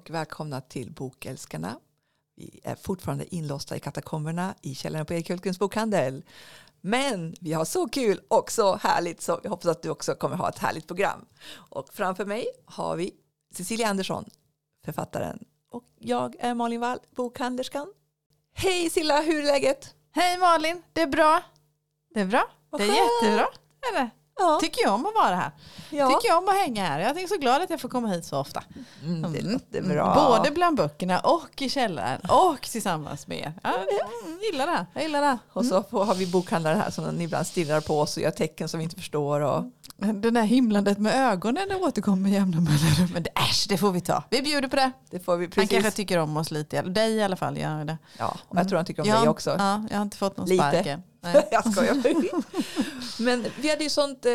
och välkomna till Bokälskarna. Vi är fortfarande inlåsta i katakomberna i källaren på Ekhultgrens bokhandel. Men vi har så kul och så härligt så jag hoppas att du också kommer ha ett härligt program. Och framför mig har vi Cecilia Andersson, författaren. Och jag är Malin Wall, bokhandlerskan. Hej Silla, hur är läget? Hej Malin, det är bra. Det är bra. Vad det är skönt. jättebra. Eller? Ja, Tycker jag om att vara här. ja. Tycker jag om att hänga här. Jag är så glad att jag får komma hit så ofta. Mm, det Mm. låter bra. Både bland böckerna och i källaren och tillsammans med er. Ja, mm, gillar det. Jag gillar det. Och så har vi bokhandlare här som ibland stirrar på oss och gör tecken som vi inte förstår. Och, Det där himlandet med ögonen det återkommer med jämna mellanrum. Men det, äsch, det får vi ta. Vi bjuder på det. det får vi Han kanske tycker om oss lite. Eller dig i alla fall. Gör det. Ja, och jag tror han tycker om jag, dig också. Ja, jag har inte fått någon Lite. spark. Nej. jag skojar. Men vi hade ju sånt eh,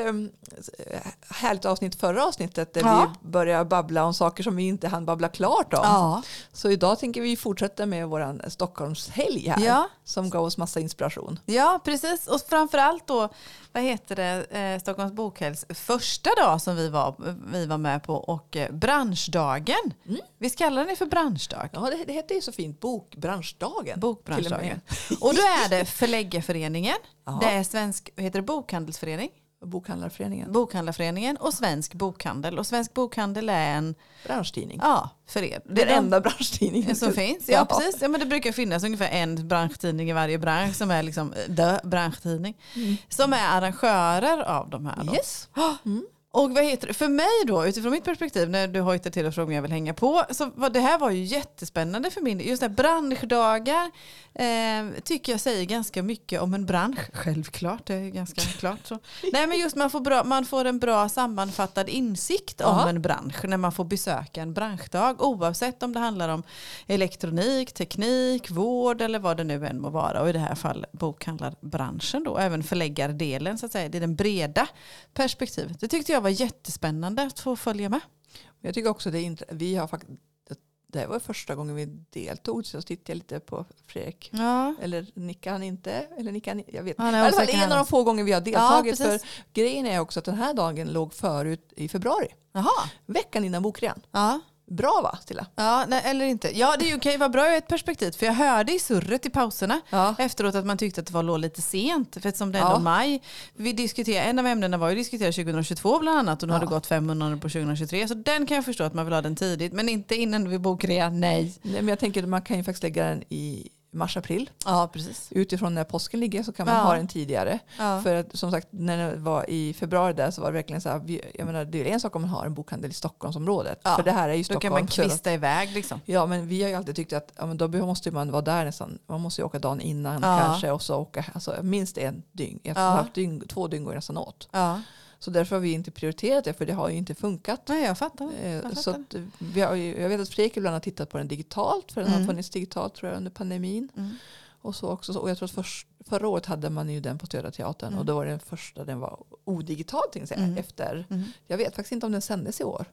härligt avsnitt förra avsnittet där Ja. vi började babbla om saker som vi inte hann babbla klart om. Ja. Så idag tänker vi fortsätta med vår Stockholmshelg här Ja. som gav oss massa inspiration. Ja, precis. Och framförallt då, vad heter det, eh, Stockholms bokhälls första dag som vi var, vi var med på och eh, branschdagen. Mm. Visst kallar ni för branschdag? Ja, det, det heter ju så fint Bokbranschdagen. Bokbranschdagen. Och då är det Förläggarföreningen, Ja. det är Svensk heter det, Bokhandelsförening, Bokhandlarföreningen. Bokhandlarföreningen och Svensk Bokhandel. Och Svensk Bokhandel är en, Branschtidning. ja, förening. Det är den enda branschtidningen som finns. Ja, precis. Ja, men det brukar finnas ungefär en branschtidning i varje bransch som är liksom eh, the branschtidning. Som är arrangörer av de här. Då. Yes. Och vad heter det? För mig då, utifrån mitt perspektiv, när du hojtar till och frågar jag vill hänga på, så var, det här var ju jättespännande för min. Just det här branschdagar eh, tycker jag säger ganska mycket om en bransch. Självklart, det är ganska klart så. Nej men just man får, bra, man får en bra sammanfattad insikt om Ja. en bransch när man får besöka en branschdag. Oavsett om det handlar om elektronik, teknik, vård eller vad det nu än må vara. Och i det här fallet bokhandlarbranschen då, även förläggardelen så att säga. Det är den breda perspektivet. Det tyckte jag var jättespännande att få följa med. Jag tycker också det vi har faktiskt, det var första gången vi deltog så tittade jag lite på Fredrik. Ja. Eller nickar han inte? Eller nickar han, jag vet Han är osäker en av de få gånger vi har deltagit. Ja, för grejen är också att den här dagen låg förut i februari. Jaha. Veckan innan bokrean. Ja. Bra va Stilla? Ja, nej, eller inte. Ja, det kan ju vara bra ur ett perspektiv. För jag hörde i surret i pauserna Ja. efteråt att man tyckte att det var låg lite sent. För eftersom det är Ja. maj. Vi diskuterar, en av ämnena var ju diskutera 2022 bland annat. Och nu har Ja. det gått fem månader på 2023. Så den kan jag förstå att man vill ha den tidigt. Men inte innan vi bokrea, nej. Nej, men jag tänker att man kan ju faktiskt lägga den i mars-april. Ja, precis. Utifrån när påsken ligger så kan man Ja. ha den tidigare. Ja. För att som sagt när det var i februari där så var det verkligen så här. Jag menar, det är en sak om man har en bokhandel i Stockholmsområdet. Ja. För det här är ju Då Stockholm. kan man kvista iväg liksom. Ja men vi har ju alltid tyckt att ja, men då måste man vara där nästan. Man måste ju åka dagen innan kanske och så åka alltså, minst en dygn. Ett Ja. halvt dygn. Två dygn går nästan åt. Så därför har vi inte prioriterat det för det har ju inte funkat. Nej, jag fattar. Eh, Jag fattar. Så vi har jag vet att Fredrik ibland har tittat på den digitalt för den Mm. har funnits digitalt tror jag under pandemin. Mm. Och, så också, och jag tror att först, förra året hade man ju den på Södra Teatern Mm. och då var den första den var odigital jag Mm. efter. Mm. Jag vet faktiskt inte om den sändes i år.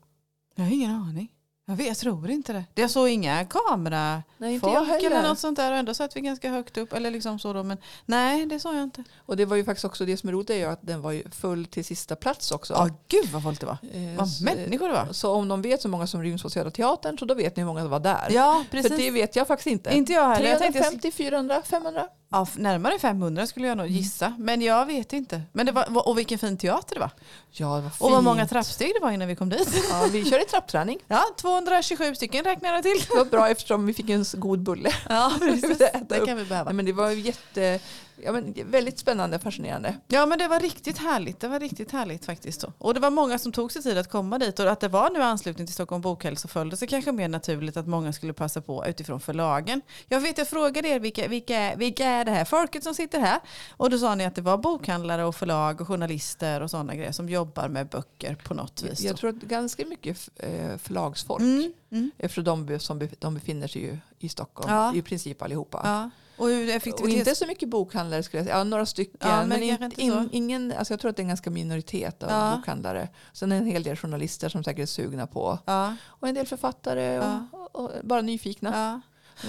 Jag har ingen aning. Jag, vet, jag tror inte det. Jag såg inga kamera Nej inte jag folk eller något sånt där. Och ändå satt vi ganska högt upp. Eller liksom så då. Men nej, det sa jag inte. Och det var ju faktiskt också det som är roligt är ju att den var ju full till sista plats också. Ja, gud vad folk det var. Eh, Vad så- människor det var. Så om de vet så många som ryms på Södra Teatern så då vet ni hur många det var där. Ja, För precis. det vet jag faktiskt inte. Inte jag heller. Jag tänkte jag 350, 400, 500? Ja, närmare 500 skulle jag nog Mm. gissa. Men jag vet inte. Men det var, och vilken fin teater det var. Ja, det var fint. Och vad många trappsteg det var innan vi kom dit. Ja, vi körde trappträning. Ja, 227 stycken räknar jag till. Det var bra eftersom vi fick en god bulle. Ja, precis. Det kan vi behöva. Nej, men det var jätte, ja, men väldigt spännande och fascinerande. Ja men det var riktigt härligt. Det var riktigt härligt faktiskt. Då. Och det var många som tog sig tid att komma dit. Och att det var nu anslutning till Stockholm Bokhelg så sig kanske mer naturligt att många skulle passa på utifrån förlagen. Jag vet, jag frågade er vilka, vilka, vilka är det här folket som sitter här? Och då sa ni att det var bokhandlare och förlag och journalister och sådana grejer som jobbar med böcker på något vis. Jag tror att ganska mycket eh, förlagsfolk, Mm, mm. eftersom de, som de befinner sig ju i Stockholm, Ja. i princip allihopa. Ja. Och Och inte så mycket bokhandlare skulle jag säga. Ja, några stycken. Ja, men men in, in, ingen, alltså jag tror att det är en ganska minoritet av Ja. bokhandlare. Sen en hel del journalister som säkert är sugna på. Ja, Och en del författare och, och, och bara nyfikna.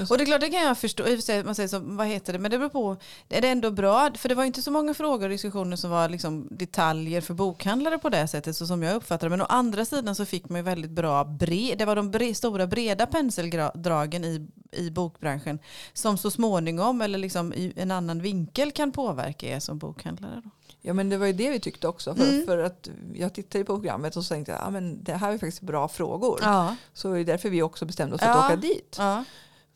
Och det är klart, det kan jag förstå. Man säger så, vad heter det? Men det beror på. Är det ändå bra? För det var inte så många frågor och diskussioner som var liksom detaljer för bokhandlare på det sättet, så som jag uppfattar det. Men å andra sidan så fick man ju väldigt bra bre, Det var de bre, stora breda penseldragen i, i bokbranschen som så småningom, eller liksom i en annan vinkel, kan påverka er som bokhandlare. Då. Ja men det var ju det vi tyckte också. För, Mm. för att jag tittade på programmet och så tänkte jag ja, men det här är faktiskt bra frågor. Ja. Så det är därför vi också bestämde oss för Ja. att åka dit. Ja.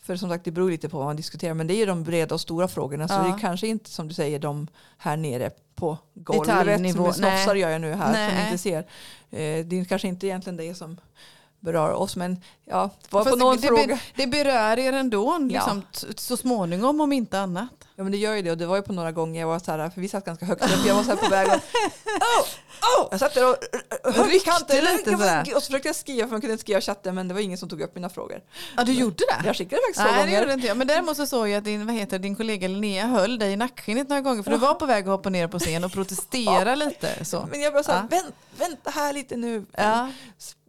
För som sagt det beror lite på vad man diskuterar. Men det är ju de breda och stora frågorna. Så Ja. det är kanske inte som du säger de här nere på golvet. Detaljnivå. Som snofsar gör jag nu här som Nej. inte ser. Eh, det är kanske inte egentligen det som berör oss. Men ja, var på någon det, fråga. det berör er ändå, Ja. liksom, t- så småningom om inte annat. Ja men det gör ju det och det var ju på några gånger jag var så här, för vi satt ganska högt upp, jag var så här på väg och oh, oh! Jag satt där och höll i Ryckte kanten. lite sådär. Och så försökte jag skriva för man kunde inte skriva i chatten men det var ingen som tog upp mina frågor. Ja, du gjorde det? Jag skickade faktiskt två Nej, det gjorde gånger. inte jag. Men däremot så såg jag att din, vad heter, din kollega Linnea höll dig i nackskinnet några gånger. För du var på väg att hoppa ner på scen och protestera lite. Så. Men jag bara så här, Ja. vänt, vänta här lite nu. Ja.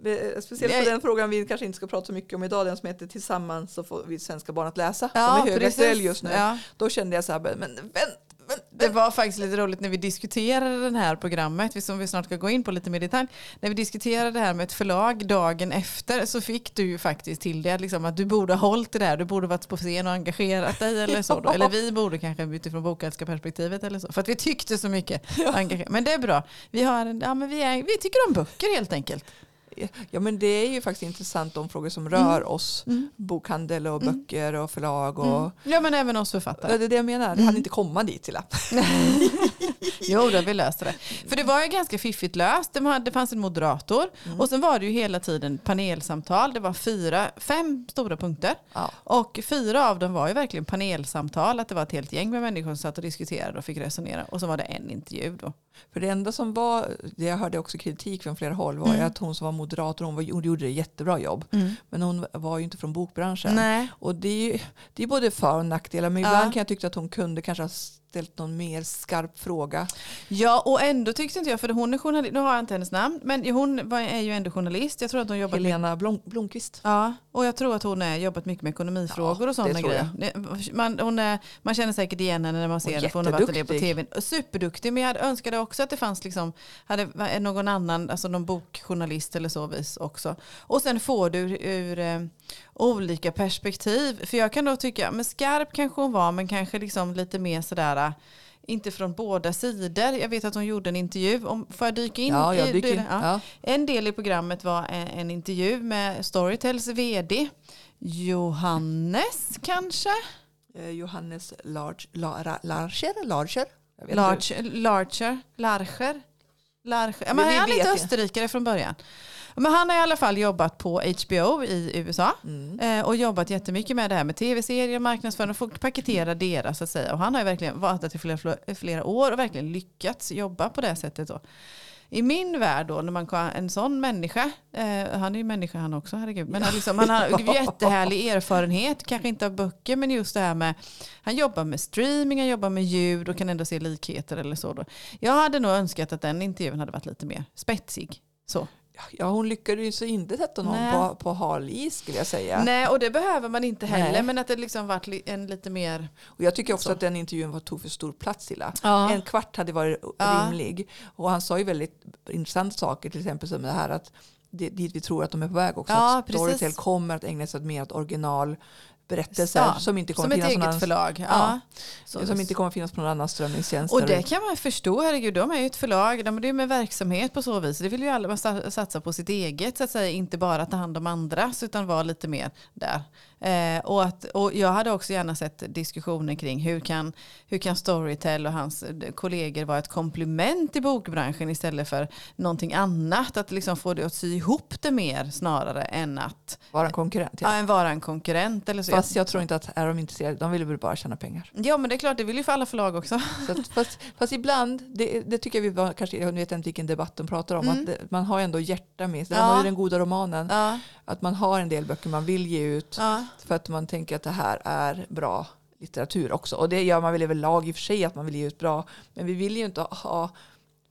Spe- Speciellt på den frågan vi kanske inte ska prata så mycket om idag, den som heter Tillsammans så får vi svenska barn att läsa, Ja, som är högaktuell just nu. Ja. Då kände jag så här, men vänt, vänt, Det var faktiskt lite roligt när vi diskuterade det här programmet, som vi snart ska gå in på lite mer detalj. När vi diskuterade det här med ett förlag dagen efter så fick du ju faktiskt till det liksom, att du borde ha hållit det där, du borde varit på scen och engagerat dig eller så. Då. Ja. Eller vi borde kanske utifrån bokälskarperspektivet eller så. För att vi tyckte så mycket. engage- Men det är bra. Vi, har, ja, men vi, är, vi tycker om böcker helt enkelt. Ja men det är ju faktiskt intressant de frågor som rör oss. Mm. Bokhandel och Mm. böcker och förlag och Mm. Ja men även oss författare. Det är det jag menar. Det Mm. hade inte komma dit till. Jo, då vi löste det. För det var ju ganska fiffigt löst. Det, hade, det fanns en moderator Mm. och sen var det ju hela tiden panelsamtal. Det var fyra, fem stora punkter. Ja. Och fyra av dem var ju verkligen panelsamtal. Att det var ett helt gäng med människor som satt och diskuterade och fick resonera. Och så var det en intervju då. För det enda som var, det jag hörde också kritik från flera håll var Mm. att hon som var moderator, hon, var, hon gjorde ett jättebra jobb. Men hon var ju inte från bokbranschen. Nej. Och det är ju det är både för och nackdelar. Men Ja. ibland kan jag tycka att hon kunde kanske ha ställt någon mer skarp fråga. Ja, och ändå tyckte inte jag, för hon är journalist, nu har jag inte hennes namn, men hon är ju ändå journalist. Jag tror att hon jobbat Helena Blom, Blomqvist. Ja, och jag tror att hon har jobbat mycket med ekonomifrågor Ja, och sådana det grejer. Det- Man, hon är, man känner säkert igen henne när man ser henne för hon har varit del på tv. Superduktig, men jag hade önskade också att det fanns liksom, hade någon annan, alltså någon bokjournalist eller så vis också. Och sen får du ur, ur eh, olika perspektiv. För jag kan då tycka, men skarp kanske hon var, men kanske liksom lite mer sådär, eh, inte från båda sidor. Jag vet att hon gjorde en intervju. Om, får jag dyka in? Ja, jag i dyker in. Ja. En del i programmet var en, en intervju med Storytels vd Johannes kanske? Eh, Johannes Large, Lara, Larcher? Larcher? Larcher, Larcher, Larcher, Larcher. Men han är inte. österrikare från början. Men han har i alla fall jobbat på HBO i USA Mm. eh, och jobbat jättemycket med det här med tv-serier, marknadsföring och folk paketera deras så att säga. Och han har ju verkligen varit där i flera, flera år och verkligen lyckats jobba på det sättet. Då. I min värld då, när man kan, en sån människa, eh, han är ju människa han också, herregud, men han, liksom, han har jättehärlig erfarenhet, kanske inte av böcker, men just det här med, han jobbar med streaming, han jobbar med ljud och kan ändå se likheter eller så. Då. Jag hade nog önskat att den intervjun hade varit lite mer spetsig. Så. Ja, hon lyckades ju inte sätta någon Nej. på, på hal is skulle jag säga. Nej, och det behöver man inte heller, Nej. men att det liksom varit en lite mer... Och jag tycker också Så. att den intervjun var, tog för stor plats till. Ja. En kvart hade varit Ja. rimlig. Och han sa ju väldigt intressanta saker, till exempel som det här att det, dit vi tror att de är på väg också. Ja, att. Storytel kommer att ägna sig mer åt originalberättelser Ja, som inte kommer Som ett finnas någon eget förlag. Ja. Ja. Som inte kommer finnas på någon annan strömningstjänst. Och det kan man förstå, herregud, de är ju ett förlag, de är ju med verksamhet på så vis. Det vill ju alla sa- satsa på sitt eget, så att säga, inte bara ta hand om andras, utan vara lite mer där. Eh, och, att, och jag hade också gärna sett diskussioner kring hur kan, hur kan Storytel och hans kollegor vara ett komplement i bokbranschen istället för någonting annat, att liksom få det att sy ihop det mer snarare än att Vara en konkurrent. ja. Ja. än vara en konkurrent. Eller så. Fast jag tror inte att är de intresserade, de vill väl bara tjäna pengar. Ja men det är klart, det vill ju för alla förlag också. Så att, fast, fast ibland, det, det tycker jag vi var, kanske, jag vet inte vilken debatt de pratar om, Mm. att det, man har ändå hjärta med sig. Ja. Man har ju den goda romanen. Ja, Att man har en del böcker man vill ge ut ja. För att man tänker att det här är bra litteratur också. Och det gör man väl överlag i och för sig att man vill ge ut bra. Men vi vill ju inte ha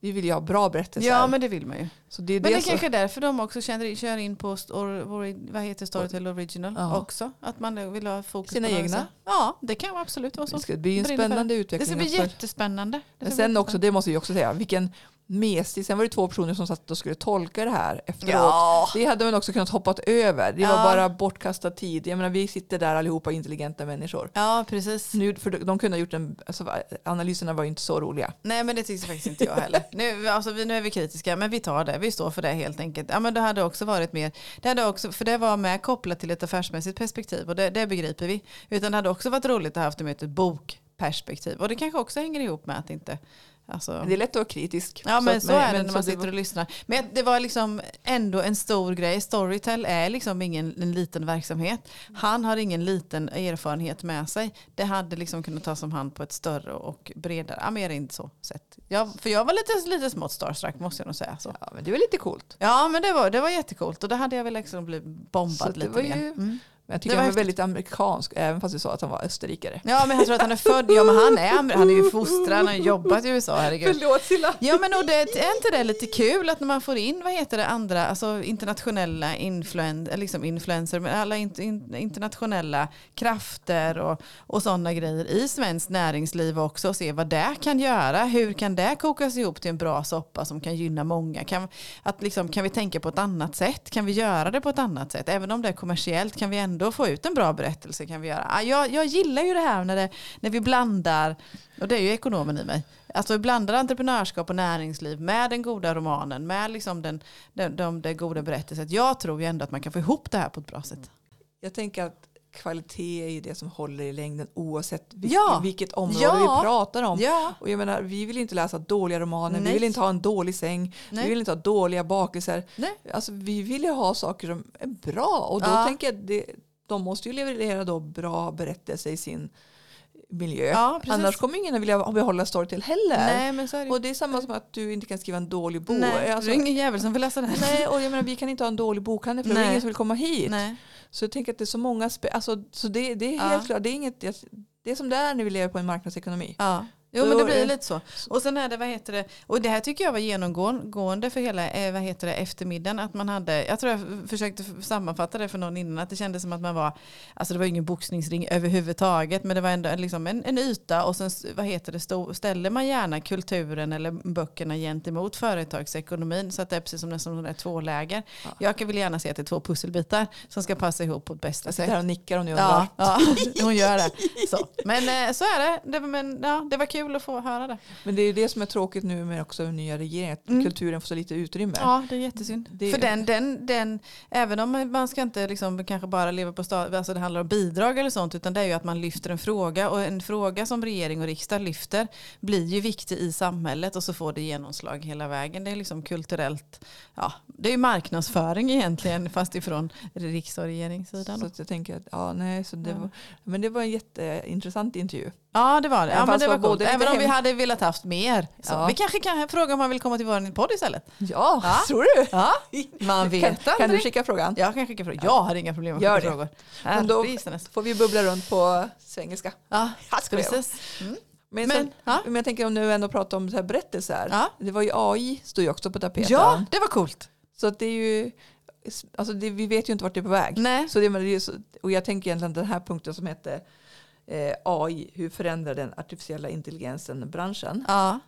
Vi vill ju ha bra berättelser. Ja, men det vill man ju. så det är Men det så- kanske är därför de också känner, kör in på vad heter Storytel Original Ja. också. Att man vill ha fokus Sina på det egna. också. Ja, det kan absolut vara så. det ska bli en spännande Det utveckling. ska bli jättespännande. Det Men ska sen bli också, det måste vi också säga, vilken mesig. Sen var det två personer som satt och skulle tolka det här efteråt. Ja. Det hade man också kunnat hoppat över. Det Ja. var bara bortkastad tid. Jag menar, vi sitter där allihopa intelligenta människor. ja, precis. Nu, för de kunde ha gjort en, alltså, analyserna var ju inte så roliga. Nej men det tycker faktiskt inte jag heller. Nu, alltså, vi, nu är vi kritiska men vi tar det, vi står för det helt enkelt. Ja, men det hade också varit mer, det hade också, för det var med kopplat till ett affärsmässigt perspektiv och det, det begriper vi. Utan det hade också varit roligt att ha haft det med ett bokperspektiv. Och det kanske också hänger ihop med att inte, alltså, det är lätt att vara kritisk. Ja men att- så är det när så man sitter var- och lyssnar. Men det var liksom ändå en stor grej. Storytel är liksom ingen en liten verksamhet. Han har ingen liten erfarenhet med sig. Det hade liksom kunnat tas om hand på ett större och bredare, ja mer inte så sätt. Jag, för jag var lite, lite smått starstruck måste jag nog säga. Så. Ja, men det var lite coolt. Ja men det var, det var jättecoolt och det hade jag väl liksom blivit Så bombad det lite mer. ju- Mm. Jag tycker han var väldigt amerikansk, även fast du sa att han var österrikare. Ja men jag tror att han är född, ja men han är, han är ju fostrad, han har jobbat i USA, herregud. Förlåt Silla. Ja men och det, är inte det lite kul att när man får in, vad heter det, andra, alltså internationella influen, liksom influencer, men alla in, in, internationella krafter och, och sådana grejer i svenskt näringsliv också och se vad det kan göra. Hur kan det kokas ihop till en bra soppa som kan gynna många? Kan, att liksom, kan vi tänka på ett annat sätt? Kan vi göra det på ett annat sätt? Även om det är kommersiellt kan vi ändå få ut en bra berättelse. Kan vi göra? Ah, Jag, jag gillar ju det här när, det, när vi blandar, och det är ju ekonomen i mig, Alltså vi blandar entreprenörskap och näringsliv med den goda romanen, med liksom den, den, de, det goda berättelset. Jag tror ju ändå att man kan få ihop det här på ett bra sätt. Jag tänker att kvalitet är ju det som håller i längden oavsett vil- Ja. vilket område Ja. vi pratar om. Ja, Och jag menar, vi vill inte läsa dåliga romaner, Nej. vi vill inte ha en dålig säng, Nej. vi vill inte ha dåliga bakelser. Nej. Alltså, vi vill ju ha saker som är bra och då tänker jag det, de måste ju leverera då bra berättelser i sin miljö. Ja. Annars kommer ingen att vilja behålla Storytel heller. Nej, men så är det. Och det är samma som att du inte kan skriva en dålig bok. Nej, Alltså, det är ingen jävel som vill läsa det här. nej, och jag menar, vi kan inte ha en dålig bokhandel för det är ingen som vill komma hit. Nej. Så jag tänker att det är så många, spe- alltså, så det, det är Ja. helt klart, det är, inget, det är som det är när vi lever på en marknadsekonomi. Ja. Jo men det blir lite så. Och sen är det, vad heter det, och det här tycker jag var genomgående för hela eh, vad heter det, eftermiddagen. Att man hade, jag tror jag försökte sammanfatta det för någon innan, att det kändes som att man var, alltså det var ingen boxningsring överhuvudtaget, men det var ändå liksom en, en yta och sen vad heter det, stå, ställer man gärna kulturen eller böckerna gentemot företagsekonomin så att det är precis som nästan som det är två läger. Ja. Jag vill gärna se att det är två pusselbitar som ska passa ihop på ett bästa sätt. här och nickar och ni undrar. Ja, ja, hon gör det. Så. Men eh, så är det. det, men, ja, det var kul att få höra det. Men det är ju det som är tråkigt nu med också den nya regeringen, att Mm. kulturen får så lite utrymme. Ja, det är jättesynd. Det- För den, den, den, även om man ska inte liksom kanske bara leva på stat, alltså det handlar om bidrag eller sånt, utan det är ju att man lyfter en fråga och en fråga som regering och riksdag lyfter blir ju viktig i samhället och så får det genomslag hela vägen. Det är liksom kulturellt, ja, det är ju marknadsföring egentligen fast ifrån riksdag och regeringssidan. Så jag tänker att, ja nej, så det Ja. var, men det var en jätteintressant intervju. Ja det var det. Ja, men det var coolt. Även om vi hade velat haft mer. Så. Ja. Vi kanske kan fråga om han vill komma till vår podd istället. Ja, Ja. tror du? Ja, man vet Kan, kan du skicka frågan? Jag kan skicka frågor. Jag har inga problem med Gör att skicka frågor. Men då-. Får vi bubbla runt på svengelska. Ja, precis. Mm. Men, sen, men jag tänker om nu ändå pratar om så här berättelser. Ja. Det var ju AI, stod ju också på tapeten. ja, det var coolt. Så det är ju, alltså det, vi vet ju inte vart det är på väg. Nej. Så det, och jag tänker egentligen den här punkten som heter eh, Eh, AI, hur förändrar den artificiella intelligensen branschen? Ja.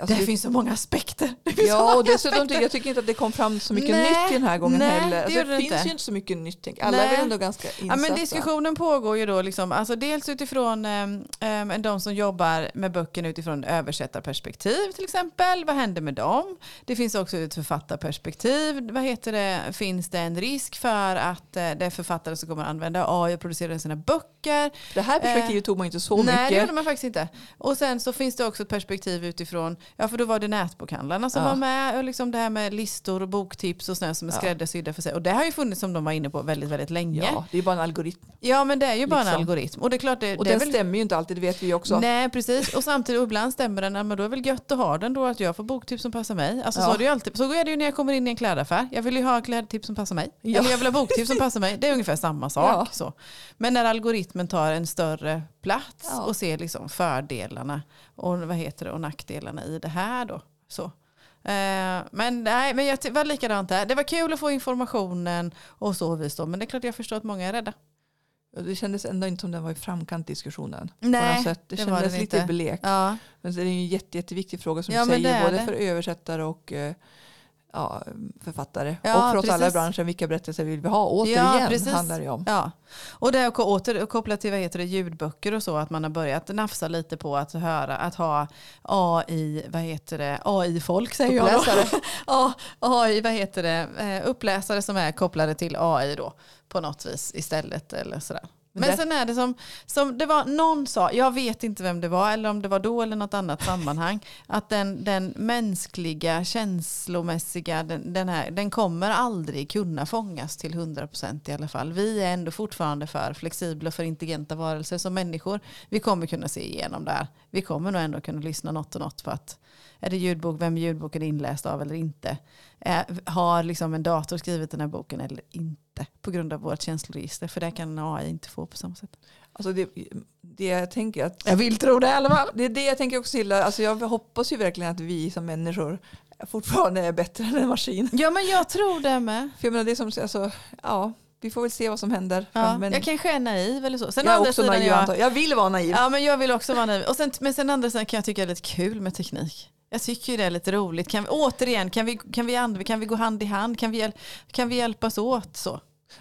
Alltså, det finns så många aspekter. Det Ja, och dessutom jag tycker inte att det kom fram så mycket Nej, nytt den här gången nej, heller. det Alltså, det det finns inte. ju inte så mycket nytt. Tänk. Alla är Nej. väl ändå ganska insatta. Ja, men diskussionen pågår ju då, liksom, alltså dels utifrån eh, de som jobbar med böckerna utifrån översättarperspektiv till exempel. Vad händer med dem? Det finns också ett författarperspektiv. Vad heter det? Finns det en risk för att eh, det är författare som kommer att använda AI och producera sina böcker? Det här perspektivet Eh, tog man inte så Nej, det mycket. gjorde man faktiskt inte. Och sen så finns det också ett perspektiv utifrån, ja för då var det nätbokhandlarna som Ja. var med och liksom det här med listor och boktips och sådär som är Ja. skräddarsydda för sig. Och det har ju funnits som de var inne på väldigt, väldigt länge. Ja, det är bara en algoritm. Ja men det är ju bara en Liksom. algoritm. Och det är klart det, Och det den väl... stämmer ju inte alltid, det vet vi ju också. Nej precis. Och samtidigt och ibland stämmer den. Men då är det väl gött att ha den då att jag får boktips som passar mig. Alltså, Ja. så, är det ju alltid, så är det ju när jag kommer in i en klädaffär. Jag vill ju ha klädtips som passar mig. Ja. Eller jag vill ha boktips som passar mig. Det är ungefär samma sak. Så. Men när algoritmen tar en större plats Ja. och ser liksom fördelarna och, vad heter det, och nackdelarna i det här då. Så. Eh, men nej, men jag var likadant där. Det var kul att få informationen och så vis då. Men det är klart jag förstår att många är rädda. Det kändes ändå inte som den var i framkant diskussionen. Nej, sätt. Det, det kändes lite inte. blek. Ja, Men det är en jätte, jätteviktig fråga som Ja, du säger, både det. för översättare och eh, ja, författare. Ja, och för oss alla i branschen, vilka berättelser vill vi ha? Återigen precis. handlar det om. ja. Och det är åter kopplat till vad heter det, ljudböcker och så. Att man har börjat nafsa lite på att höra, att ha AI, vad heter det, AI-folk säger jag då. Uppläsare. Ja, AI, vad heter det, eh, uppläsare som är kopplade till AI då på något vis istället eller sådär. Men där- sen är det som, som det var någon sa, jag vet inte vem det var eller om det var då eller något annat sammanhang, att den, den mänskliga, känslomässiga, den, den, här, den kommer aldrig kunna fångas till 100% i alla fall. Vi är ändå fortfarande för flexibla för intelligenta varelser som människor. Vi kommer kunna se igenom det här. Vi kommer nog ändå kunna lyssna något och något på att är det ljudbok, vem är ljudboken inläst av eller inte? Eh, har liksom en dator skrivit den här boken eller inte? På grund av vårt känsloregister. För det kan AI inte få på samma sätt. Alltså det, det jag tänker att Jag vill tro det i alla fall. det är det jag tänker också Hilda, alltså jag hoppas ju verkligen att vi som människor fortfarande är bättre än en maskin. Ja men jag tror det med. För jag menar det som, alltså, ja, vi får väl se vad som händer. Ja, men jag kanske är naiv eller så. Sen jag är också naiv, jag, antar jag. vill vara naiv. Ja men jag vill också vara naiv. Och sen, men sen andra sidan kan jag tycka det är lite kul med teknik. Jag tycker det är lite roligt. Kan vi, återigen, kan vi, kan, vi and, kan vi gå hand i hand? Kan vi, kan vi hjälpas åt? så?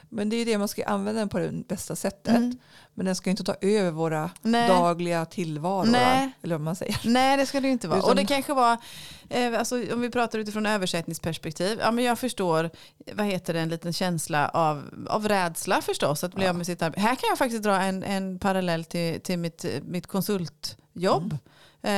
Men det är ju det man ska använda den på det bästa sättet. Mm. Men den ska ju inte ta över våra Nej. dagliga tillvaror. Nej. Eller vad man säger. Nej det ska det ju inte vara. Utan- Och det kanske var, eh, alltså, om vi pratar utifrån översättningsperspektiv, ja men jag förstår, vad heter det, en liten känsla av, av rädsla förstås, att bli Ja. av med sitt arbete. Här kan jag faktiskt dra en, en parallell till, till mitt, mitt konsultjobb. Eh,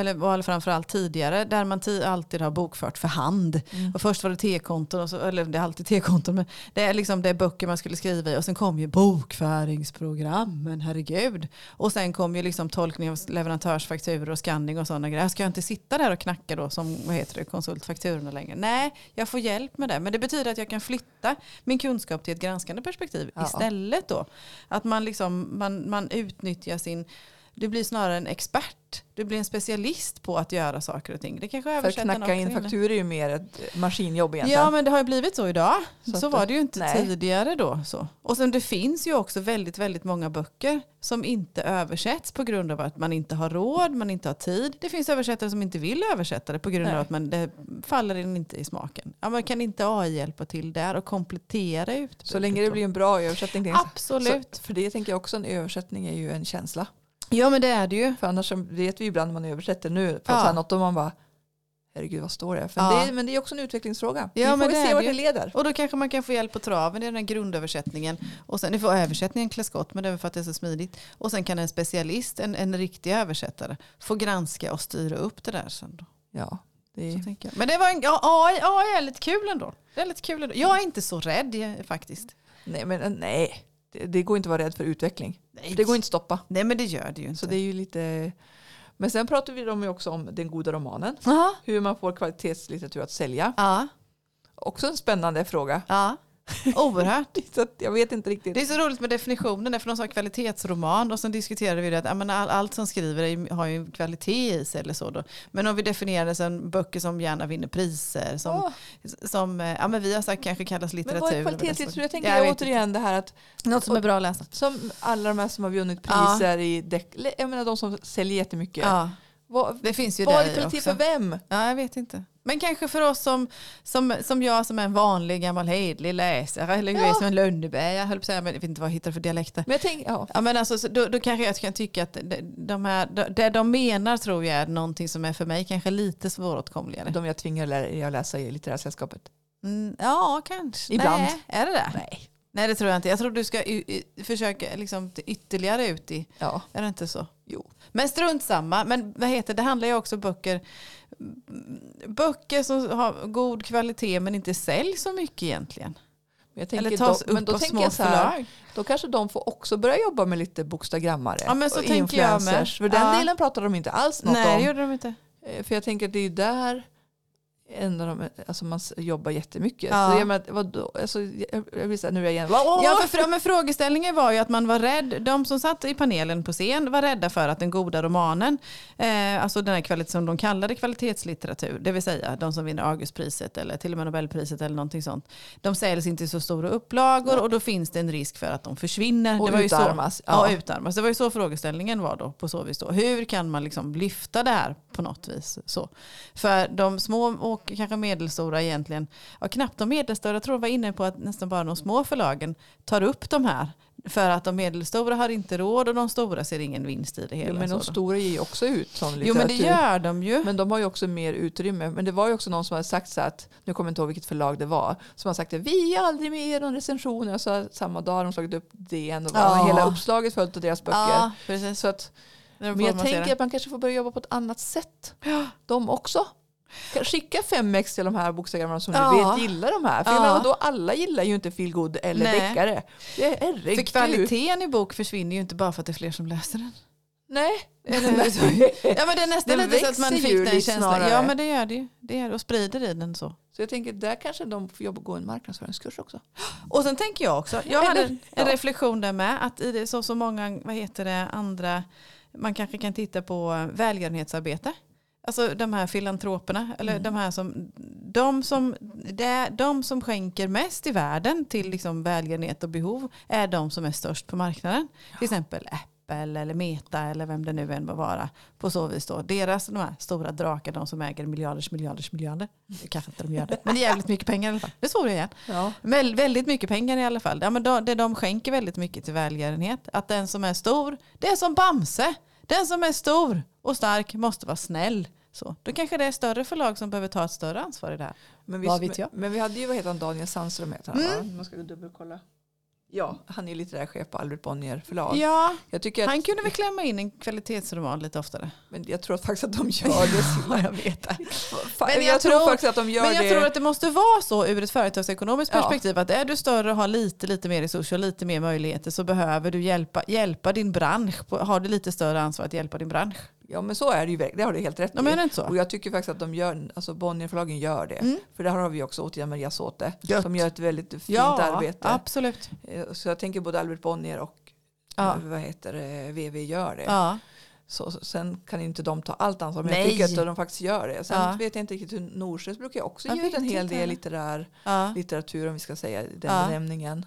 eller framförallt tidigare, där man ti- alltid har bokfört för hand. Mm. Och först var det T-konton, eller det är alltid T-konton, men det är liksom det är böcker man skulle skriva i. Och sen kom ju bokföringsprogrammen, herregud. Och sen kom ju liksom tolkning av leverantörsfakturor och scanning och sådana grejer. Ska jag inte sitta där och knacka då som vad heter det, konsultfakturorna längre? Nej, jag får hjälp med det. Men det betyder att jag kan flytta min kunskap till ett granskande perspektiv Ja. istället då. Att man, liksom, man, man utnyttjar sin du blir snarare en expert. Du blir en specialist på att göra saker och ting. Det kanske För att knacka in fakturor är ju mer ett maskinjobb egentligen. Ja men det har ju blivit så idag. Så Så, var det ju inte nej. tidigare då. Så. Och sen det finns ju också väldigt, väldigt många böcker som inte översätts på grund av att man inte har råd, man inte har tid. Det finns översättare som inte vill översätta det på grund Nej. av att man, det faller in inte i smaken. Ja, men kan inte AI hjälpa till där och komplettera ut? Så länge det blir en bra översättning. Absolut. Så, för det tänker jag också, en översättning är ju en känsla. Ja men det är det ju. För annars vet vi ibland när man översätter nu på Ja. något och man bara herregud vad står det? Ja. det men det är också en utvecklingsfråga. Ja, vi får det se vart det leder. Och då kanske man kan få hjälp på traven i den här grundöversättningen. Och sen, nu får översättningen klä skott, men det är för att det är så smidigt. Och sen kan en specialist, en, en riktig översättare, få granska och styra upp det där sen. Då. Ja, det. Men det var en, AI, AI är lite kul ändå. Det är lite kul ändå. Jag är inte så rädd faktiskt. nej, men nej. Det, det går inte att vara rädd för utveckling. Nej. Det går inte att stoppa. Nej men det gör det ju inte. Så det är ju lite... Men sen pratar vi om också om den goda romanen. Jaha. Hur man får kvalitetslitteratur att sälja. Ja, Också en spännande fråga. ja. Oerhört. Så jag vet inte riktigt. Det är så roligt med definitionen, där, för de sa kvalitetsroman och sen diskuterade vi det att ja, men all, allt som skriver är, har ju kvalitet i sig eller så. Då. Men om vi definierar det som böcker som gärna vinner priser, som, Åh, som eh, ja, men vi har sagt kanske kallas men litteratur. vad är eller vad det kvalitetslitteratur? Jag tänker Ja, jag vet återigen det här att. Något som är bra att läsa. som alla de här som har vunnit Ja. priser i däck, jag menar de som säljer jättemycket. Ja, Vad, det finns ju vad är kvalitet också. för vem? Ja, jag vet inte. Men kanske för oss som, som, som jag som är en vanlig gammal hedlig läsare, eller Ja. som en Lönneberg, jag höll på att säga, men jag vet inte vad jag hittar för dialekter. Men jag tänker, ja. Ja, men alltså, så då, då kanske jag kan tycka att de, de här, de- det de menar tror jag är någonting som är för mig kanske lite svåråtkomligare. De jag tvingar att läsa i litterära sällskapet. Mm, ja, kanske. Ibland. Nej, är det det? Nej. Nej, det tror jag inte. Jag tror du ska försöka liksom ytterligare ut i, Ja, är det inte så? jo. Men strunt samma. Men vad heter det handlar ju också om böcker, böcker som har god kvalitet men inte säljs så mycket egentligen. Eller tas då, men upp då av tänker små jag så här, förlag. då kanske de får också börja jobba med lite bokstagrammare Ja, men så och tänker jag med. influencers. För den Ja. delen pratar de inte alls något Nej, det om. gjorde de inte. Eh, För jag tänker att det är ju där en av de, alltså man jobbar jättemycket. Ja. Så jag menar, vadå? Alltså, jag, jag blir så här, nu är jag igen. Ja, för, men frågeställningen var ju att man var rädd, de som satt i panelen på scen var rädda för att den goda romanen, eh, alltså den här kvalitet som de kallade kvalitetslitteratur, det vill säga de som vinner Augustpriset eller till och med Nobelpriset eller någonting sånt, de säljs inte i så stora upplagor och då finns det en risk för att de försvinner. Och det var ju utarmas, Så, ja. ja. utarmas. Det var ju så frågeställningen var då på så vis. Då. Hur kan man liksom lyfta det här på något vis? Så. För de små och kanske medelstora egentligen, ja, knappt de medelstora, jag tror jag var inne på att nästan bara de små förlagen tar upp de här. För att de medelstora har inte råd och de stora ser ingen vinst i det hela. Jo, men de stora ger ju också ut jo litteratur. men det gör de ju. Men de har ju också mer utrymme. Men det var ju också någon som hade sagt så att, nu kommer jag inte ihåg vilket förlag det var, som har sagt att vi är aldrig med i någon recension. Och så samma dag har de slagit upp DN och Ja. hela uppslaget följt av deras böcker. Ja. Så att, men jag tänker att man kanske får börja jobba på ett annat sätt. De också. Skicka fem ex till de här bokstäverna som Ja. du vet gillar de här. För Ja. då alla gillar ju inte feelgood eller Nej. deckare. Det är, För kvaliteten i bok försvinner ju inte bara för att det är fler som läser den. Nej. Ja men det är nästan Den lite så att man fick den känslan. snarare. Ja men det gör det ju. Det gör det. Och sprider i den så. Så jag tänker där kanske de får jobba gå en marknadsföringskurs också. Och sen tänker jag också, jag hade Eller- en ja. reflektion där med, att i det så, så många, vad heter det, andra, man kanske kan titta på välgörenhetsarbete. Alltså de här filantroperna, eller Mm. de här som, de som, de som skänker mest i världen till liksom välgörenhet och behov är de som är störst på marknaden. Till exempel Apple eller Meta eller vem det nu än må vara. På så vis då, deras de här stora drakar, de som äger miljarders miljarders miljarder. Det kanske inte de gör det, men det är jävligt mycket pengar i alla fall. Det svor jag igen. Ja. Väl, väldigt mycket pengar i alla fall. Ja, men då, det de skänker väldigt mycket till välgörenhet. Att den som är stor, det är som Bamse. Den som är stor och stark måste vara snäll. Så, då kanske det är större förlag som behöver ta ett större ansvar i det här. Men vi, Vad vet jag? Men vi hade ju, vad heter han, Daniel Sandström heter han Mm. Man ska dubbelkolla. Ja, han är litterär chef på Albert Bonnier förlag. Ja, Jag, tycker att, han kunde väl klämma in en kvalitetsroman lite oftare. men jag tror faktiskt att de gör det. Ja, jag vet Men jag, jag tror, tror- faktiskt att de gör Men jag det. tror att det måste vara så ur ett företagsekonomiskt Ja. perspektiv att är du större och har lite, lite mer resurser och lite mer möjligheter så behöver du hjälpa, hjälpa din bransch. Har du lite större ansvar att hjälpa din bransch? Ja men så är det ju, det har du helt rätt De i. är det inte så? Och jag tycker faktiskt att de gör, alltså Bonnierförlagen gör det. Mm. För där har vi också återigen Maria Såte. Gött. Som gör ett väldigt fint Ja, arbete. absolut. Eh, Så jag tänker både Albert Bonnier och Ja. eh, vad heter det, VV gör det. Ja. Så, sen kan inte de ta allt ansvar, men Nej. jag tycker att de faktiskt gör det. Sen Ja. vet jag inte riktigt hur Norstedts brukar också Jag ge ut en hel del litterär Ja. litteratur om vi ska säga den Ja. benämningen.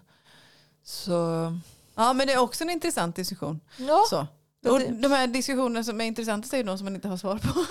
Så ja, men det är också en intressant diskussion. ja, Så. Ja, Och det- de här diskussionerna som är intressanta är ju de som man inte har svar på.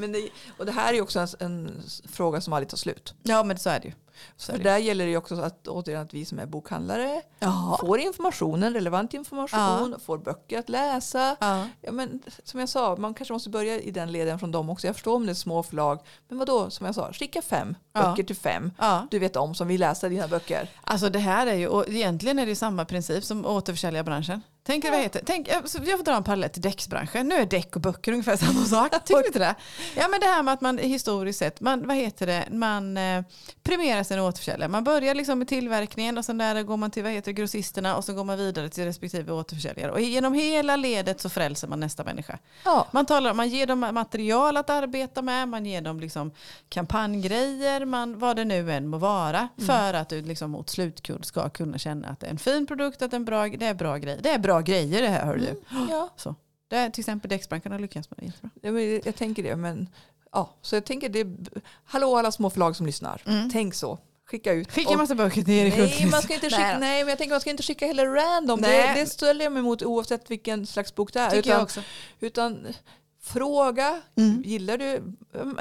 men det, och det här är ju också en, en fråga som aldrig tar slut. Ja, men så är det ju. Så För det. där gäller det ju också att, återigen, att vi som är bokhandlare Ja. får informationen, relevant information, får böcker att läsa. Ja. Ja, men, som jag sa, man kanske måste börja i den leden från dem också. Jag förstår om det är små förlag. Men vad då som jag sa, skicka fem Ja. böcker till fem. Ja. Du vet om som vill läsa dina böcker. Alltså det här är ju, och egentligen är det ju samma princip som återförsäljarbranschen. Tänk, vad heter, tänk, jag jag får dra en parallell till däcksbranschen. Nu är däck och böcker ungefär samma sak. Tycker du inte det? Ja men det här med att man historiskt sett, man, vad heter det, man eh, premierar sina återförsäljare. Man börjar liksom med tillverkningen och sen där går man till vad heter grossisterna och så går man vidare till respektive återförsäljare. Och genom hela ledet så frälser man nästa människa. Ja. Man, talar, man ger dem material att arbeta med, man ger dem liksom kampanjgrejer, man, vad det nu än må vara. För att du liksom mot slutkund ska kunna känna att det är en fin produkt, att det är, en bra, det är bra grejer. Det är bra grejer det här hör du. Ja. Så. Det är till exempel Däcksbranschen har lyckats med det jättebra. Ja, men jag tänker det. Men, ja, så jag tänker det. Hallå alla små förlag som lyssnar. Mm. Tänk så. Skicka ut. Skicka en massa böcker till Erik Nej, man ska inte skicka, Nej. nej, men jag tänker man ska inte skicka heller random. Det, Nej. det ställer jag mig emot oavsett vilken slags bok det är. Tycker jag Utan, också. utan fråga, Mm. gillar du,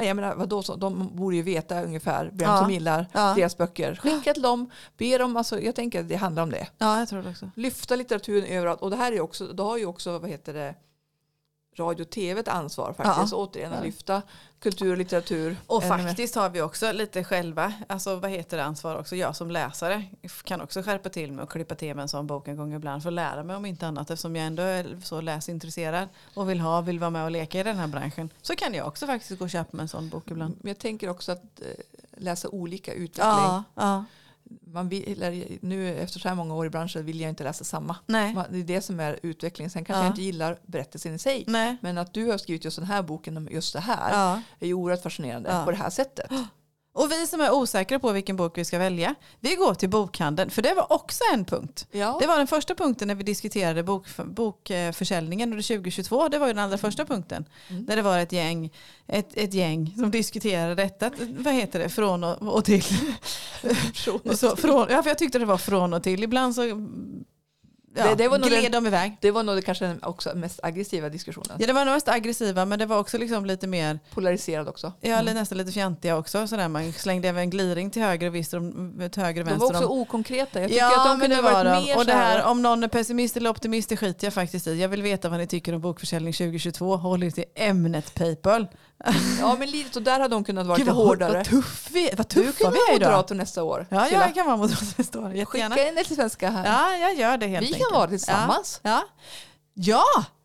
jag menar vadå, så, de borde ju veta ungefär vem Ja. som gillar Ja. deras böcker. Skicka till dem, be dem, alltså, jag tänker att det handlar om det. Ja, jag tror det också. Lyfta litteraturen överallt. Och det här är också, då har ju också, vad heter det, radio och tv ett ansvar faktiskt. Ja. Återigen att lyfta kultur och litteratur. Och faktiskt har vi också lite själva, alltså vad heter det ansvar också, jag som läsare kan också skärpa till mig och klippa till mig en sån bok en gång ibland för att lära mig om inte annat eftersom jag ändå är så läsintresserad och vill ha, vill vara med och leka i den här branschen så kan jag också faktiskt gå och köpa mig en sån bok ibland. Men jag tänker också att eh, läsa olika utveckling. Ja, ja. Man vill, nu efter så här många år i branschen vill jag inte läsa samma. Nej. Det är det som är utvecklingen. Sen kanske Ja. jag inte gillar berättelsen i sig. Nej. Men att du har skrivit just den här boken om just det här Ja. är ju oerhört fascinerande Ja. på det här sättet. Och vi som är osäkra på vilken bok vi ska välja, vi går till bokhandeln. För det var också en punkt. Ja. Det var den första punkten när vi diskuterade bok, bokförsäljningen under 2022. Det var ju den allra första punkten. Mm. Där det var ett gäng, ett, ett gäng som diskuterade detta. Vad heter det? Från och, och till. Så, från, ja, för jag tyckte det var från och till. Ibland så ja, Det- det var nog gled den- de iväg. Det var nog det kanske den också mest aggressiva diskussionen. Ja, det var nog mest aggressiva men det var också liksom lite mer, Polariserad också. ja, Mm. nästan lite fjantiga också. Sådär. Man slängde även en gliring till höger och om- till höger och De vänster. var också okonkreta. Jag tycker Ja, att de kunde ha var varit de. mer Och det här, om någon är pessimist eller optimist, det skiter jag faktiskt i. Jag vill veta vad ni tycker om bokförsäljning 2022. Håll er till ämnet Paypal. Ja, men lite så där hade de kunnat vara lite vad, hårdare. vad, tuff vi, vad Du tuffa kan vi är vara idag. moderator nästa år. Ja, Silla. jag kan vara moderat nästa år. Jättegärna. Skicka in det till svenska här. Ja, jag gör det helt Vi enkelt. kan vara det tillsammans. Ja. ja,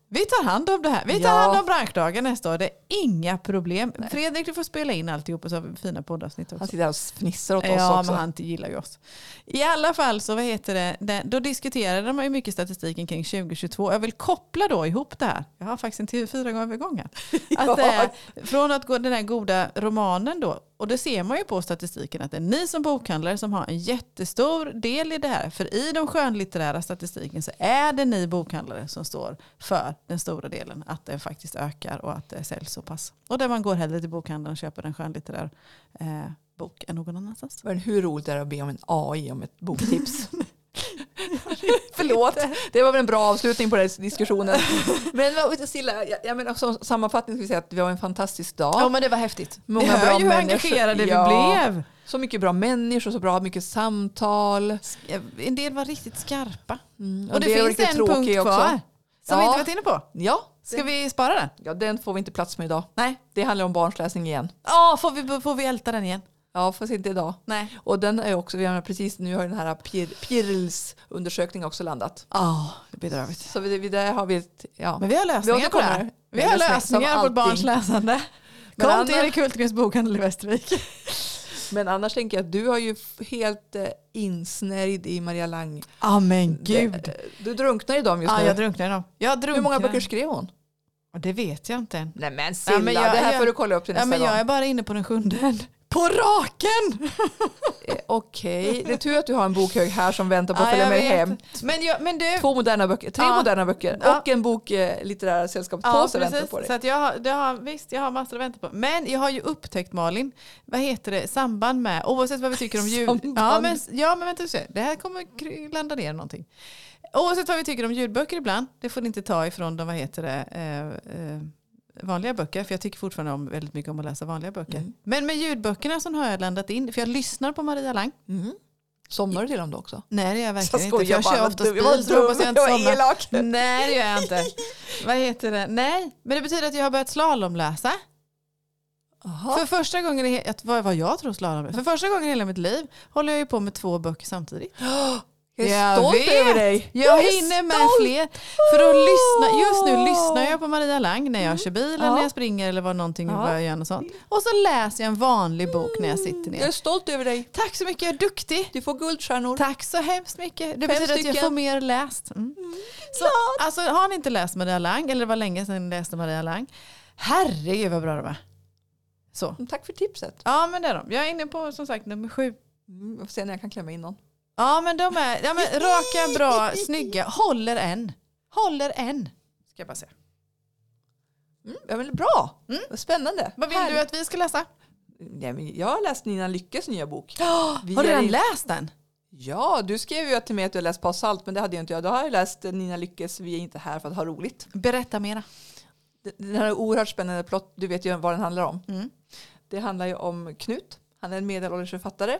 vi tar hand om det här. Vi tar Ja. hand om branschdagen nästa år. Det är inga problem. Fredrik, du får spela in alltihop och så har vi fina poddavsnitt också. Han sitter och fnissar åt oss Ja, också. men han gillar ju oss. I alla fall så vad heter det, då diskuterade man ju mycket statistiken kring 2022. Jag vill koppla då ihop det här. Jag har faktiskt en TV4-övergång här. Att det är, från att gå den här goda romanen då, och det ser man ju på statistiken att det är ni som bokhandlare som har en jättestor del i det här. För i de skönlitterära statistiken så är det ni bokhandlare som står för den stora delen. Att det faktiskt ökar och att det säljs så pass. Och där man går hellre till bokhandeln och köper en skönlitterär eh, bok än någon annanstans. Men hur roligt är det att be om en AI om ett boktips? Förlåt, det var väl en bra avslutning på den här diskussionen. Men Silla, jag, jag menar, som sammanfattning ska vi säga att vi har en fantastisk dag. Ja men det var häftigt. Många Ni hör ju hur engagerade Ja. vi blev. Så mycket bra människor, så bra mycket samtal. En del var riktigt skarpa. Mm, Och det, var finns en punkt kvar. Som vi Ja. inte varit inne på. Ja, Ska vi spara den? ja, den får vi inte plats med idag. Nej. Det handlar om barnsläsning igen. Ja, får, vi, får vi älta den igen? Ja, fast inte idag. Nej. Och den är också, vi har precis nu har den här Pir, Pirls undersökning också landat. Ja, det blir bedrövligt. Så vi, vi, där har vi ett, ja. Men vi har lösningar på det här. Vi har Lösning, lösningar på barns läsande. Kom till Anna- Erik Hultgrens bokhandel i Västervik. Men annars tänker jag att du har ju helt eh, insnärjd i Maria Lang. Ja men gud. Det- Du drunknar i dem just Ja, nu. jag drunknar i dem. Jag drunknar. Hur många böcker skrev hon? Ja, Det vet jag inte än. Nej men Silla, Ja, men jag- det här jag- får du kolla upp till Ja, nästa men gång. jag är bara inne på den sjunde. På raken! Eh, Okej, det är tur att du har en bokhög här som väntar på att Ja, följa med vet. hem. Men, jag, men du, Två moderna böcker, tre Ja. moderna böcker Ja. och en bok eh, litterära sällskapet Ja, påse väntar på dig. Så att jag, har, det har, visst, jag har massor att vänta på. Men jag har ju upptäckt Malin, vad heter det, samband med, oavsett vad vi tycker om ljud. Ja men, ja, men vänta se. Det här kommer landa ner någonting. Oavsett vad vi tycker om ljudböcker ibland, det får ni inte ta ifrån de, vad heter det, eh, eh, vanliga böcker. För jag tycker fortfarande om, väldigt mycket om att läsa vanliga böcker. Mm. Men med ljudböckerna så har jag landat in, för jag lyssnar på Maria Lang. Mm. Somnar du till dem då också? Nej det gör jag verkligen Så inte. Jag kör oftast bil så hoppas jag inte jag somnar. Nej det gör jag inte. Vad heter det? Nej, men det betyder att jag har börjat slalomläsa. Aha. För första gången i vad, vad jag tror slalom För första gången i hela mitt liv håller jag ju på med två böcker samtidigt. Jag är Jag stolt vet. över dig. Jag är hinner med fler. För att lyssna, just nu lyssnar jag på Maria Lang när jag kör bil eller Ja. när jag springer eller vad någonting Ja. jag gör något sånt. Och så läser jag en vanlig bok när jag sitter Jag är ner. stolt över dig. Tack så mycket, jag är duktig. Du får guldstjärnor. Tack så hemskt mycket. Det Fem betyder att jag får mer läst. Mm. Så, alltså, har ni inte läst Maria Lang, eller det var länge sedan ni läste Maria Lang, herregud vad bra de är. Så. Mm, Tack för tipset. Ja men det är de. Jag är inne på som sagt nummer sju. Mm, jag får se när jag kan klämma in någon. Ja men de är ja, men, raka, bra, snygga. Håller en. Håller en. Ska jag bara säga. Mm, ja, men bra, Mm. Vad spännande. Vad vill Härligt. du att vi ska läsa? Nej, men jag har läst Nina Lyckes nya bok. Vi Har du är redan i- läst den? Ja, du skrev ju till mig att du har läst Paus Salt, men det hade jag inte jag. Då har jag läst Nina Lyckes Vi är inte här för att ha roligt. Berätta mera. Den här oerhört spännande plott, du vet ju vad den handlar om. Mm. Det handlar ju om Knut. Han är en medelålders författare.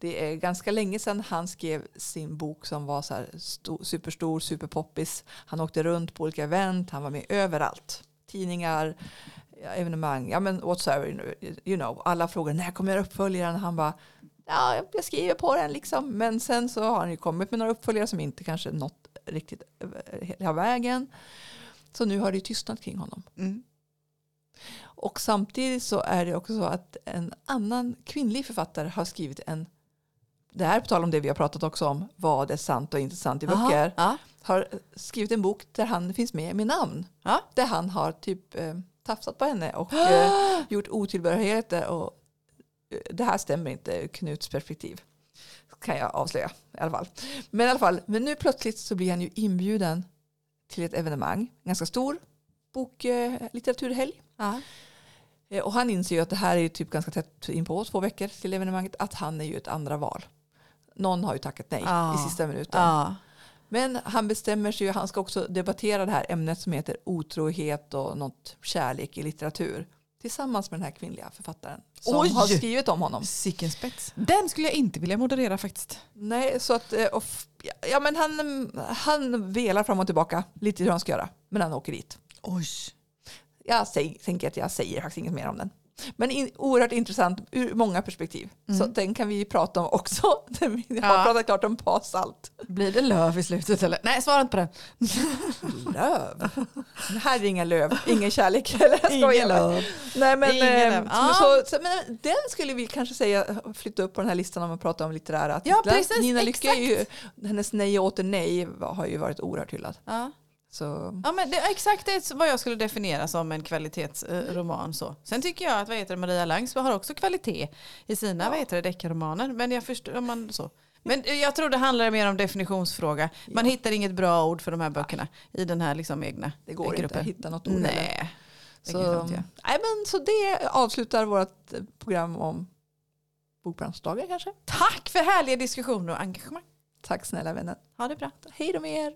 Det är ganska länge sedan han skrev sin bok som var så här sto- superstor, superpoppis. Han åkte runt på olika event, han var med överallt. Tidningar, evenemang, ja men whatsoever, you know. Alla frågade när kommer uppföljaren? Han bara, ja jag skriver på den liksom. Men sen så har han ju kommit med några uppföljare som inte kanske nått riktigt eh, hela vägen. Så nu har det ju tystnat kring honom. Mm. Och samtidigt så är det också så att en annan kvinnlig författare har skrivit en det här på tal om det vi har pratat också om, vad är sant och inte sant i Aha, böcker, Ja. har skrivit en bok där han finns med med namn. Ja. Där han har typ eh, tafsat på henne och eh, gjort otillbörligheter. Och, eh, det här stämmer inte ur Knuts perspektiv. Kan jag avslöja i alla fall. Men i alla fall, men nu plötsligt så blir han ju inbjuden till ett evenemang, en ganska stor bok, eh, litteraturhelg. Eh, Och han inser ju att det här är typ ganska tätt in på två veckor till evenemanget, att han är ju ett andra val. Någon har ju tackat nej Ja. i sista minuten. Ja. Men han bestämmer sig ju, han ska också debattera det här ämnet som heter otrohet och något kärlek i litteratur. Tillsammans med den här kvinnliga författaren som Oj! har skrivit om honom. Sicken spets. Den skulle jag inte vilja moderera faktiskt. Nej, så att, eh, och, ja, men han, han velar fram och tillbaka lite hur han ska göra. Men han åker dit. Oj. Jag säger, tänker att jag säger faktiskt inget mer om den. Men in, oerhört intressant ur många perspektiv. Så den kan vi prata om också. Jag har Ja. pratat klart om pasalt. Blir det löv i slutet eller? Nej, svara inte på den. Löv? Men här är inga löv, ingen kärlek. Eller Ingen löv. Nej, men, Ingen eh, löv. Ja. så, så, men den skulle vi kanske säga flytta upp på den här listan om man pratar om litterära artiklar. Ja, precis, Nina Lycke ju, hennes nej och åter nej har ju varit oerhört hyllad. Ja. Så, Ja, men det är exakt det vad jag skulle definiera som en kvalitetsroman. Så. Sen tycker jag att vad heter det, Maria Langs har också kvalitet i sina Ja. vad heter det, deckarromaner. Men jag förstår om man så. Men jag tror det handlar mer om definitionsfråga. Man hittar inget bra ord för de här böckerna i den här liksom egna det går inte gruppen. att hitta något ord. Nej, Så, inte nej, men, så det avslutar vårt program om Bokbranschdagar kanske. Tack för härliga diskussioner och engagemang. Tack snälla vänner. Ha det bra. Hej då med er.